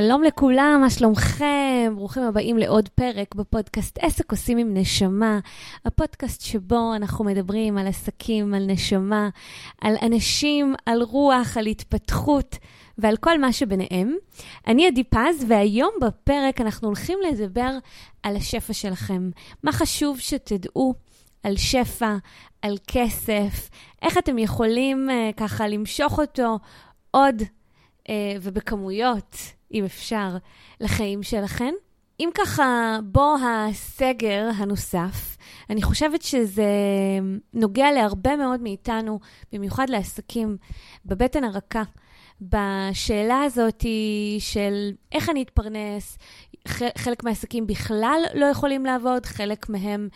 שלום לכולם, מה שלומכם? ברוכים הבאים לעוד פרק בפודקאסט עסק עושים עם נשמה, הפודקאסט שבו אנחנו מדברים על עסקים, על נשמה, על אנשים, על רוח, על התפתחות ועל כל מה שביניהם. אני עדי פז, והיום בפרק אנחנו הולכים לדבר על השפע שלכם. מה חשוב שתדעו על שפע, על כסף, איך אתם יכולים uh, ככה למשוך אותו עוד uh, ובכמויות. אם אפשר, לחיים שלכן. אם ככה, בוא הסגר הנוסף, אני חושבת שזה נוגע להרבה מאוד מאיתנו, במיוחד לעסקים, בבטן הרכה. בשאלה הזאת של איך אני אתפרנס, חלק מהעסקים בכלל לא יכולים לעבוד, חלק מהם,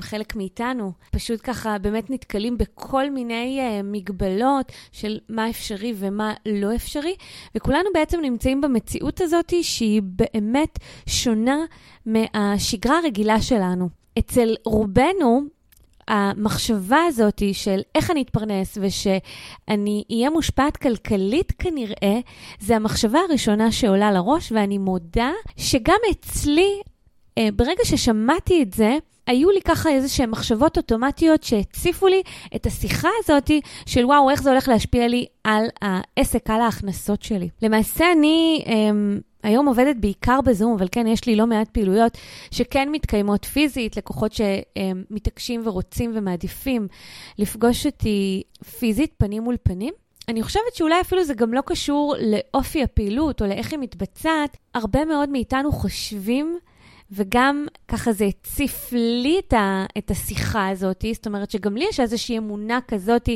חלק מאיתנו, פשוט ככה באמת נתקלים בכל מיני אה, מגבלות של מה אפשרי ומה לא אפשרי, וכולנו בעצם נמצאים במציאות הזאת שהיא באמת שונה מהשגרה הרגילה שלנו. אצל רובנו, המחשבה הזאת של איך אני אתפרנס ושאני אהיה מושפעת כלכלית כנראה, זה המחשבה הראשונה שעולה לראש, ואני מודה שגם אצלי, אה, ברגע ששמעתי את זה, היו לי ככה איזה שהן מחשבות אוטומטיות שהציפו לי את השיחה הזאת של וואו, איך זה הולך להשפיע לי על העסק, על ההכנסות שלי. למעשה אני... אמ, היום עובדת בעיקר בזום, אבל כן, יש לי לא מעט פעילויות שכן מתקיימות פיזית, לקוחות שמתעקשים ורוצים ומעדיפים לפגוש אותי פיזית, פנים מול פנים. אני חושבת שאולי אפילו זה גם לא קשור לאופי הפעילות או לאיך היא מתבצעת. הרבה מאוד מאיתנו חושבים וגם ככה זה הציף לי את, השיחה הזאת, זאת אומרת שגם לי יש איזושהי אמונה כזאת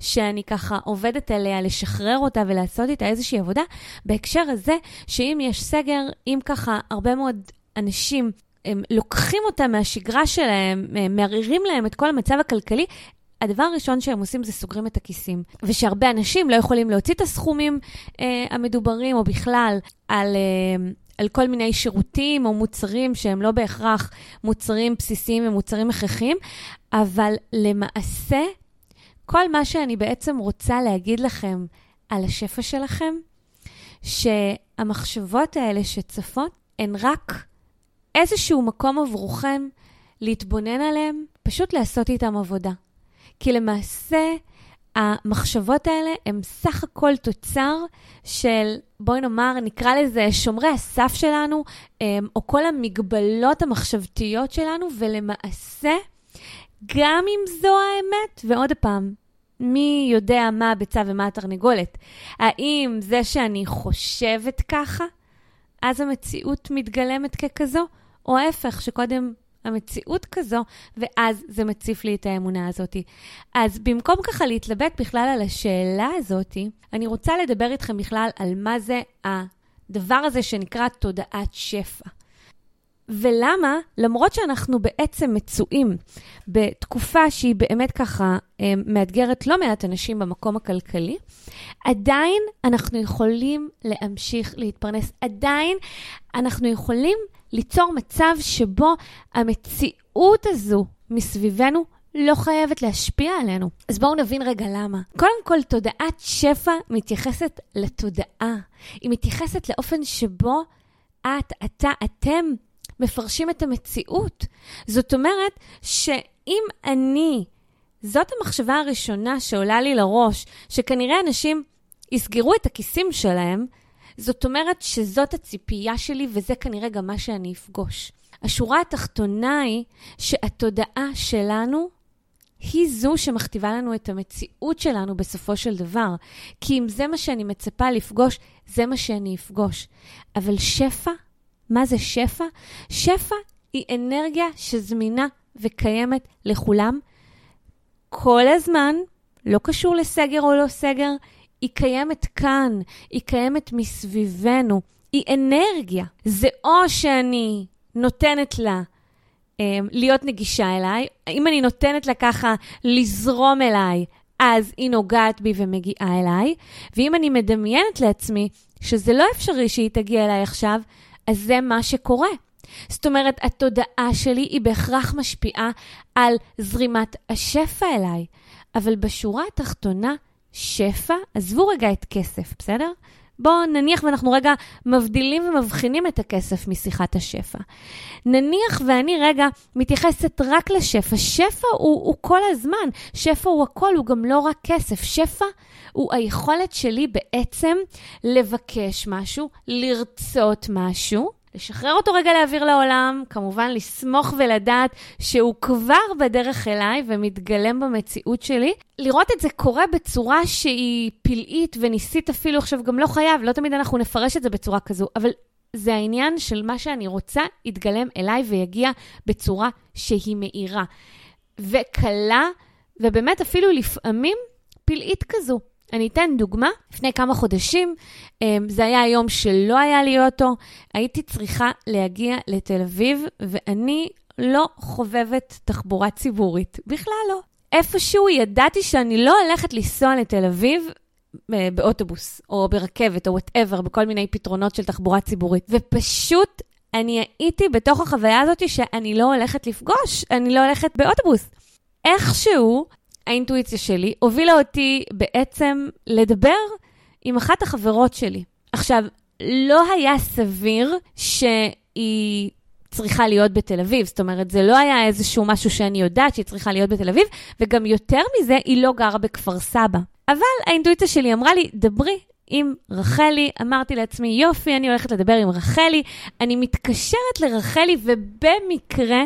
שאני ככה עובדת עליה, לשחרר אותה ולעשות איתה איזושהי עבודה, בהקשר הזה שאם יש סגר, אם ככה הרבה מאוד אנשים הם לוקחים אותה מהשגרה שלהם, מערערים להם את כל המצב הכלכלי, הדבר הראשון שהם עושים זה סוגרים את הכיסים. ושהרבה אנשים לא יכולים להוציא את הסכומים אה, המדוברים, או בכלל על, אה, על כל מיני שירותים או מוצרים שהם לא בהכרח מוצרים בסיסיים ומוצרים הכרחיים, אבל למעשה, כל מה שאני בעצם רוצה להגיד לכם על השפע שלכם, שהמחשבות האלה שצפות הן רק איזשהו מקום עבורכם להתבונן עליהם, פשוט לעשות איתם עבודה. כי למעשה, המחשבות האלה הן סך הכל תוצר של, בואי נאמר, נקרא לזה שומרי הסף שלנו, אמ, או כל המגבלות המחשבתיות שלנו, ולמעשה, גם אם זו האמת, ועוד פעם, מי יודע מה הביצה ומה התרנגולת? האם זה שאני חושבת ככה, אז המציאות מתגלמת ככזו, או ההפך, שקודם המציאות כזו, ואז זה מציף לי את האמונה הזאת. אז במקום ככה להתלבט בכלל על השאלה הזאת, אני רוצה לדבר איתכם בכלל על מה זה הדבר הזה שנקרא תודעת שפע. ולמה? למרות שאנחנו בעצם מצויים בתקופה שהיא באמת ככה אה, מאתגרת לא מעט אנשים במקום הכלכלי, עדיין אנחנו יכולים להמשיך להתפרנס. עדיין אנחנו יכולים ליצור מצב שבו המציאות הזו מסביבנו לא חייבת להשפיע עלינו. אז בואו נבין רגע למה. קודם כל, תודעת שפע מתייחסת לתודעה. היא מתייחסת לאופן שבו את, אתה, אתם מפרשים את המציאות. זאת אומרת שאם אני, זאת המחשבה הראשונה שעולה לי לראש, שכנראה אנשים יסגרו את הכיסים שלהם, זאת אומרת שזאת הציפייה שלי וזה כנראה גם מה שאני אפגוש. השורה התחתונה היא שהתודעה שלנו היא זו שמכתיבה לנו את המציאות שלנו בסופו של דבר. כי אם זה מה שאני מצפה לפגוש, זה מה שאני אפגוש. אבל שפע, מה זה שפע? שפע היא אנרגיה שזמינה וקיימת לכולם כל הזמן, לא קשור לסגר או לא סגר, היא קיימת כאן, היא קיימת מסביבנו, היא אנרגיה. זה או שאני נותנת לה um, להיות נגישה אליי, אם אני נותנת לה ככה לזרום אליי, אז היא נוגעת בי ומגיעה אליי, ואם אני מדמיינת לעצמי שזה לא אפשרי שהיא תגיע אליי עכשיו, אז זה מה שקורה. זאת אומרת, התודעה שלי היא בהכרח משפיעה על זרימת השפע אליי, אבל בשורה התחתונה, שפע, עזבו רגע את כסף, בסדר? בואו נניח ואנחנו רגע מבדילים ומבחינים את הכסף משיחת השפע. נניח ואני רגע מתייחסת רק לשפע. שפע הוא, הוא כל הזמן, שפע הוא הכל, הוא גם לא רק כסף. שפע הוא היכולת שלי בעצם לבקש משהו, לרצות משהו, לשחרר אותו רגע לאוויר לעולם, כמובן לסמוך ולדעת שהוא כבר בדרך אליי ומתגלם במציאות שלי. לראות את זה קורה בצורה שהיא פלאית וניסית אפילו, עכשיו גם לא חייב, לא תמיד אנחנו נפרש את זה בצורה כזו, אבל זה העניין של מה שאני רוצה יתגלם אליי ויגיע בצורה שהיא מהירה וקלה, ובאמת אפילו לפעמים פלאית כזו. אני אתן דוגמה. לפני כמה חודשים, אמ, זה היה היום שלא היה לי אוטו, הייתי צריכה להגיע לתל אביב, ואני לא חובבת תחבורה ציבורית. בכלל לא. איפשהו ידעתי שאני לא הולכת לנסוע לתל אביב אה, באוטובוס, או ברכבת, או whatever, בכל מיני פתרונות של תחבורה ציבורית. ופשוט אני הייתי בתוך החוויה הזאת שאני לא הולכת לפגוש, אני לא הולכת באוטובוס. איכשהו האינטואיציה שלי הובילה אותי בעצם לדבר עם אחת החברות שלי. עכשיו, לא היה סביר שהיא צריכה להיות בתל אביב, זאת אומרת, זה לא היה איזשהו משהו שאני יודעת שהיא צריכה להיות בתל אביב, וגם יותר מזה, היא לא גרה בכפר סבא. אבל האינטואיציה שלי אמרה לי, דברי עם רחלי, אמרתי לעצמי, יופי, אני הולכת לדבר עם רחלי, אני מתקשרת לרחלי, ובמקרה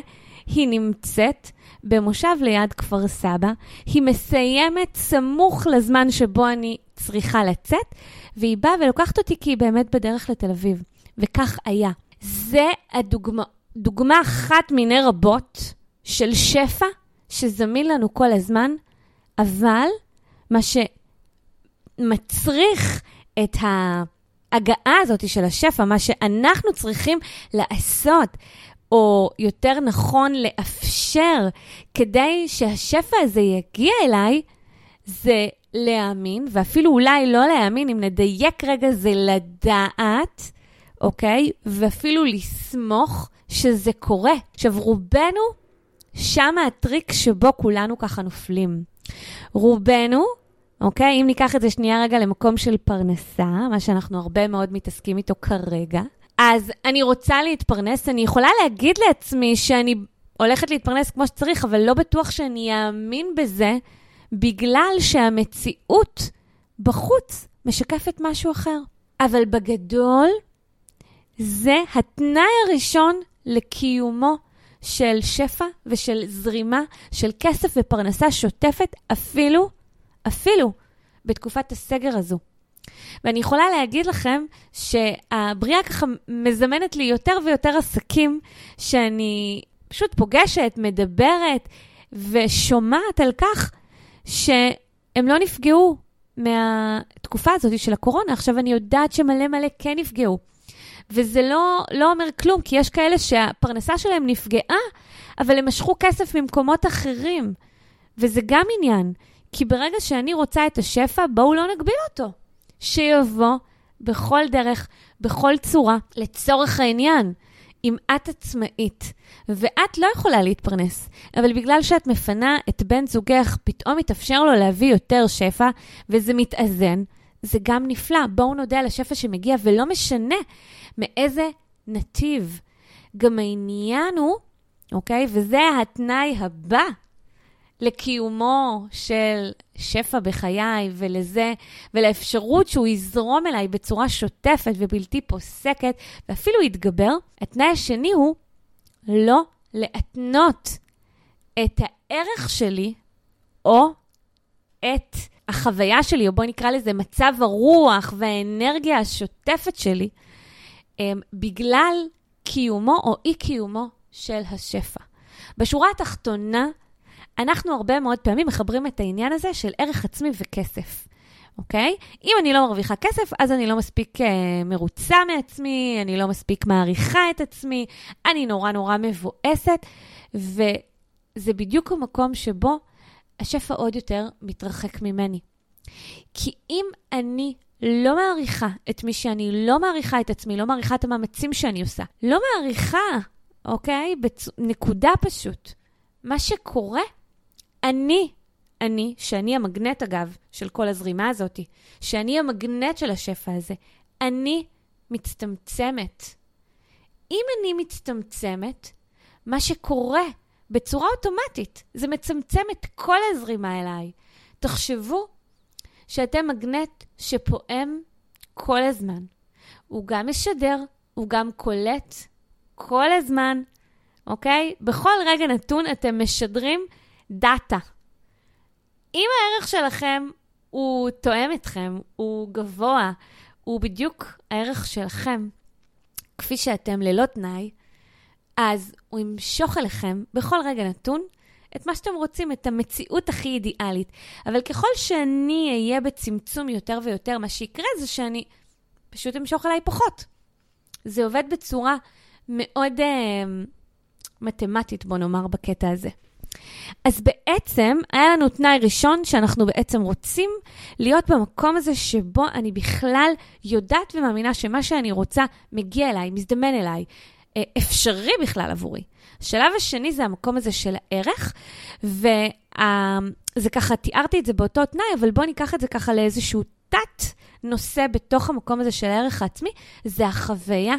היא נמצאת במושב ליד כפר סבא. היא מסיימת סמוך לזמן שבו אני צריכה לצאת, והיא באה ולוקחת אותי כי היא באמת בדרך לתל אביב. וכך היה. זה הדוגמה, דוגמה אחת מיני רבות של שפע שזמין לנו כל הזמן, אבל מה שמצריך את ההגעה הזאת של השפע, מה שאנחנו צריכים לעשות, או יותר נכון לאפשר כדי שהשפע הזה יגיע אליי, זה להאמין, ואפילו אולי לא להאמין, אם נדייק רגע, זה לדעת, אוקיי? ואפילו לסמוך שזה קורה. עכשיו, רובנו, שם הטריק שבו כולנו ככה נופלים. רובנו, אוקיי? אם ניקח את זה שנייה רגע למקום של פרנסה, מה שאנחנו הרבה מאוד מתעסקים איתו כרגע, אז אני רוצה להתפרנס, אני יכולה להגיד לעצמי שאני הולכת להתפרנס כמו שצריך, אבל לא בטוח שאני אאמין בזה, בגלל שהמציאות בחוץ משקפת משהו אחר. אבל בגדול, זה התנאי הראשון לקיומו של שפע ושל זרימה של כסף ופרנסה שוטפת, אפילו, אפילו בתקופת הסגר הזו. ואני יכולה להגיד לכם שהבריאה ככה מזמנת לי יותר ויותר עסקים שאני פשוט פוגשת, מדברת ושומעת על כך שהם לא נפגעו מהתקופה הזאת של הקורונה. עכשיו, אני יודעת שמלא מלא כן נפגעו. וזה לא, לא אומר כלום, כי יש כאלה שהפרנסה שלהם נפגעה, אבל הם משכו כסף ממקומות אחרים. וזה גם עניין, כי ברגע שאני רוצה את השפע, בואו לא נגביל אותו. שיבוא בכל דרך, בכל צורה, לצורך העניין. אם את עצמאית ואת לא יכולה להתפרנס, אבל בגלל שאת מפנה את בן זוגך, פתאום מתאפשר לו להביא יותר שפע, וזה מתאזן, זה גם נפלא. בואו נודה על השפע שמגיע, ולא משנה מאיזה נתיב. גם העניין הוא, אוקיי? וזה התנאי הבא לקיומו של שפע בחיי ולזה, ולאפשרות שהוא יזרום אליי בצורה שוטפת ובלתי פוסקת, ואפילו יתגבר. התנאי השני הוא לא להתנות את הערך שלי או את החוויה שלי, או בואי נקרא לזה מצב הרוח והאנרגיה השוטפת שלי, אמ, בגלל קיומו או אי-קיומו של השפע. בשורה התחתונה, אנחנו הרבה מאוד פעמים מחברים את העניין הזה של ערך עצמי וכסף. אוקיי? אם אני לא מרוויחה כסף, אז אני לא מספיק uh, מרוצה מעצמי, אני לא מספיק מעריכה את עצמי, אני נורא נורא מבואסת, וזה בדיוק המקום שבו השפע עוד יותר מתרחק ממני. כי אם אני לא מעריכה את מי שאני, לא מעריכה את עצמי, לא מעריכה את המאמצים שאני עושה, לא מעריכה, אוקיי? בצ... נקודה פשוט. מה שקורה אני, אני, שאני המגנט אגב של כל הזרימה הזאת, שאני המגנט של השפע הזה, אני מצטמצמת. אם אני מצטמצמת, מה שקורה בצורה אוטומטית, זה מצמצם את כל הזרימה אליי. תחשבו שאתם מגנט שפועם כל הזמן. הוא גם משדר, הוא גם קולט כל הזמן, אוקיי? בכל רגע נתון אתם משדרים דאטה. אם הערך שלכם הוא תואם אתכם, הוא גבוה, הוא בדיוק הערך שלכם, כפי שאתם ללא תנאי, אז הוא ימשוך אליכם בכל רגע נתון את מה שאתם רוצים, את המציאות הכי אידיאלית. אבל ככל שאני אהיה בצמצום יותר ויותר, מה שיקרה זה שאני פשוט אמשוך אליי פחות. זה עובד בצורה מאוד אה, מתמטית, בוא נאמר, בקטע הזה. אז בעצם, היה לנו תנאי ראשון שאנחנו בעצם רוצים להיות במקום הזה שבו אני בכלל יודעת ומאמינה שמה שאני רוצה מגיע אליי, מזדמן אליי, אה, אפשרי בכלל עבורי. השלב השני זה המקום הזה של הערך, וזה ככה, תיארתי את זה באותו תנאי, אבל בואו ניקח את זה ככה לאיזשהו תת נושא בתוך המקום הזה של הערך העצמי, זה החוויה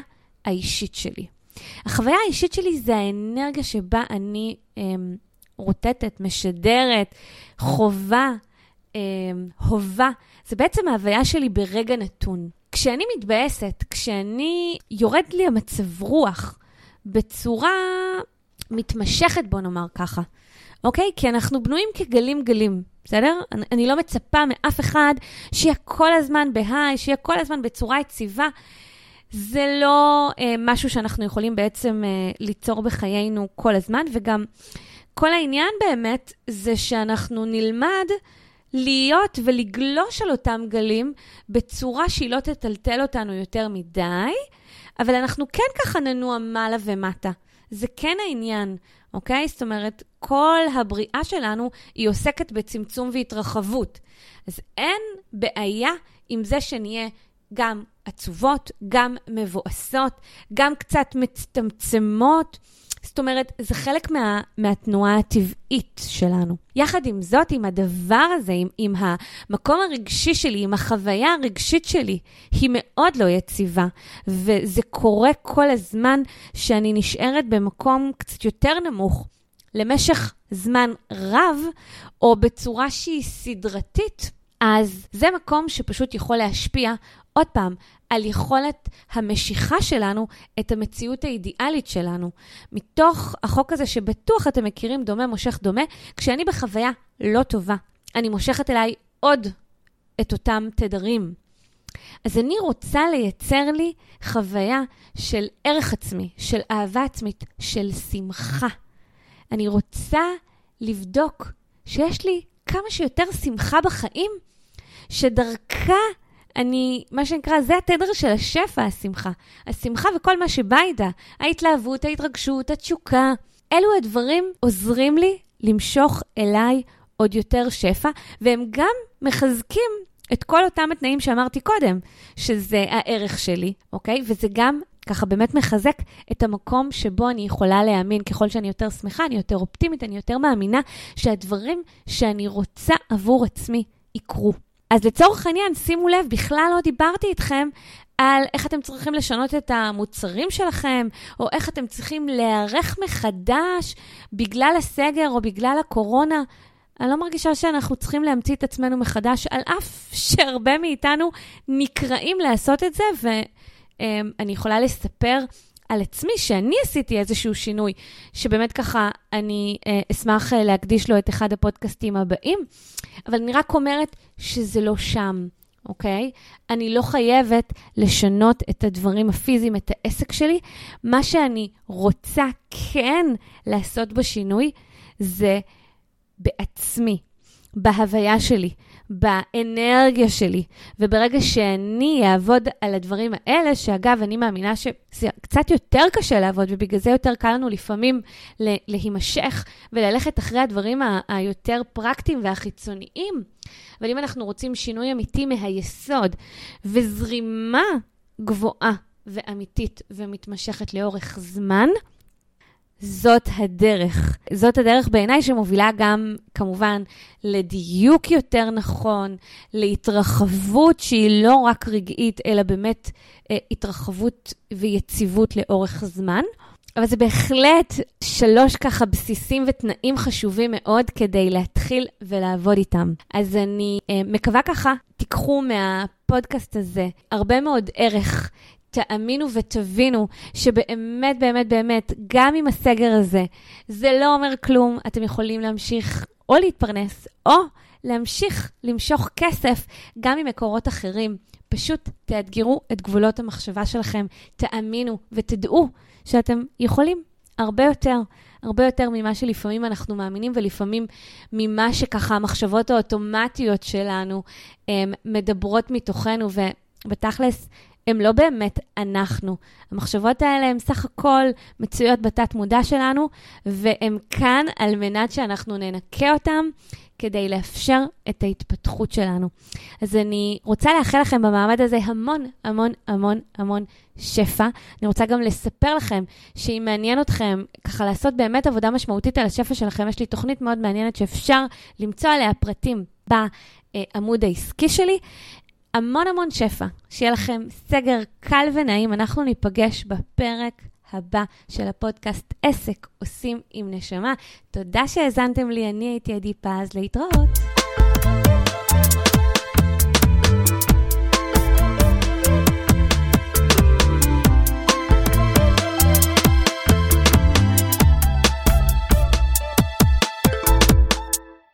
האישית שלי. החוויה האישית שלי זה האנרגיה שבה אני אמ, רוטטת, משדרת, חובה, אמ, הובה. זה בעצם ההוויה שלי ברגע נתון. כשאני מתבאסת, כשאני, יורד לי המצב רוח בצורה מתמשכת, בוא נאמר ככה, אוקיי? כי אנחנו בנויים כגלים גלים, בסדר? אני, אני לא מצפה מאף אחד שיהיה כל הזמן בהיי, שיהיה כל הזמן בצורה יציבה. זה לא אה, משהו שאנחנו יכולים בעצם אה, ליצור בחיינו כל הזמן, וגם כל העניין באמת זה שאנחנו נלמד להיות ולגלוש על אותם גלים בצורה שהיא לא תטלטל אותנו יותר מדי, אבל אנחנו כן ככה ננוע מעלה ומטה. זה כן העניין, אוקיי? זאת אומרת, כל הבריאה שלנו היא עוסקת בצמצום והתרחבות. אז אין בעיה עם זה שנהיה גם עצובות, גם מבואסות, גם קצת מצטמצמות. זאת אומרת, זה חלק מה, מהתנועה הטבעית שלנו. יחד עם זאת, עם הדבר הזה, עם, עם המקום הרגשי שלי, עם החוויה הרגשית שלי, היא מאוד לא יציבה. וזה קורה כל הזמן שאני נשארת במקום קצת יותר נמוך למשך זמן רב, או בצורה שהיא סדרתית. אז זה מקום שפשוט יכול להשפיע עוד פעם, על יכולת המשיכה שלנו את המציאות האידיאלית שלנו. מתוך החוק הזה שבטוח אתם מכירים, דומה מושך דומה, כשאני בחוויה לא טובה, אני מושכת אליי עוד את אותם תדרים. אז אני רוצה לייצר לי חוויה של ערך עצמי, של אהבה עצמית, של שמחה. אני רוצה לבדוק שיש לי כמה שיותר שמחה בחיים, שדרכה אני, מה שנקרא, זה התדר של השפע, השמחה. השמחה וכל מה שבא איתה, ההתלהבות, ההתרגשות, התשוקה. אלו הדברים עוזרים לי למשוך אליי עוד יותר שפע, והם גם מחזקים את כל אותם התנאים שאמרתי קודם, שזה הערך שלי, אוקיי? וזה גם ככה באמת מחזק את המקום שבו אני יכולה להאמין. ככל שאני יותר שמחה, אני יותר אופטימית, אני יותר מאמינה שהדברים שאני רוצה עבור עצמי יקרו. אז לצורך העניין, שימו לב, בכלל לא דיברתי איתכם על איך אתם צריכים לשנות את המוצרים שלכם, או איך אתם צריכים להיערך מחדש בגלל הסגר או בגלל הקורונה. אני לא מרגישה שאנחנו צריכים להמציא את עצמנו מחדש, על אף שהרבה מאיתנו נקראים לעשות את זה, ואני יכולה לספר על עצמי, שאני עשיתי איזשהו שינוי, שבאמת ככה אני אה, אשמח אה, להקדיש לו את אחד הפודקאסטים הבאים, אבל אני רק אומרת שזה לא שם, אוקיי? אני לא חייבת לשנות את הדברים הפיזיים, את העסק שלי. מה שאני רוצה כן לעשות בשינוי זה בעצמי, בהוויה שלי, באנרגיה שלי. וברגע שאני אעבוד על הדברים האלה, שאגב, אני מאמינה שזה קצת יותר קשה לעבוד, ובגלל זה יותר קל לנו לפעמים להימשך וללכת אחרי הדברים היותר פרקטיים והחיצוניים. אבל אם אנחנו רוצים שינוי אמיתי מהיסוד וזרימה גבוהה ואמיתית ומתמשכת לאורך זמן, זאת הדרך. זאת הדרך בעיניי שמובילה גם, כמובן, לדיוק יותר נכון, להתרחבות שהיא לא רק רגעית, אלא באמת אה, התרחבות ויציבות לאורך זמן. אבל זה בהחלט שלוש ככה בסיסים ותנאים חשובים מאוד כדי להתחיל ולעבוד איתם. אז אני אה, מקווה ככה, תיקחו מהפודקאסט הזה הרבה מאוד ערך. תאמינו ותבינו שבאמת, באמת, באמת, גם עם הסגר הזה, זה לא אומר כלום, אתם יכולים להמשיך או להתפרנס, או להמשיך למשוך כסף גם ממקורות אחרים. פשוט תאתגרו את גבולות המחשבה שלכם, תאמינו ותדעו שאתם יכולים הרבה יותר, הרבה יותר ממה שלפעמים אנחנו מאמינים, ולפעמים ממה שככה המחשבות האוטומטיות שלנו הם, מדברות מתוכנו, ובתכלס, הם לא באמת אנחנו. המחשבות האלה הן סך הכל מצויות בתת מודע שלנו, והן כאן על מנת שאנחנו ננקה אותם כדי לאפשר את ההתפתחות שלנו. אז אני רוצה לאחל לכם במעמד הזה המון, המון, המון, המון שפע. אני רוצה גם לספר לכם שאם מעניין אתכם ככה לעשות באמת עבודה משמעותית על השפע שלכם, יש לי תוכנית מאוד מעניינת שאפשר למצוא עליה פרטים בעמוד העסקי שלי. המון המון שפע, שיהיה לכם סגר קל ונעים. אנחנו ניפגש בפרק הבא של הפודקאסט עסק עושים עם נשמה. תודה שהאזנתם לי, אני הייתי עדי פז, להתראות.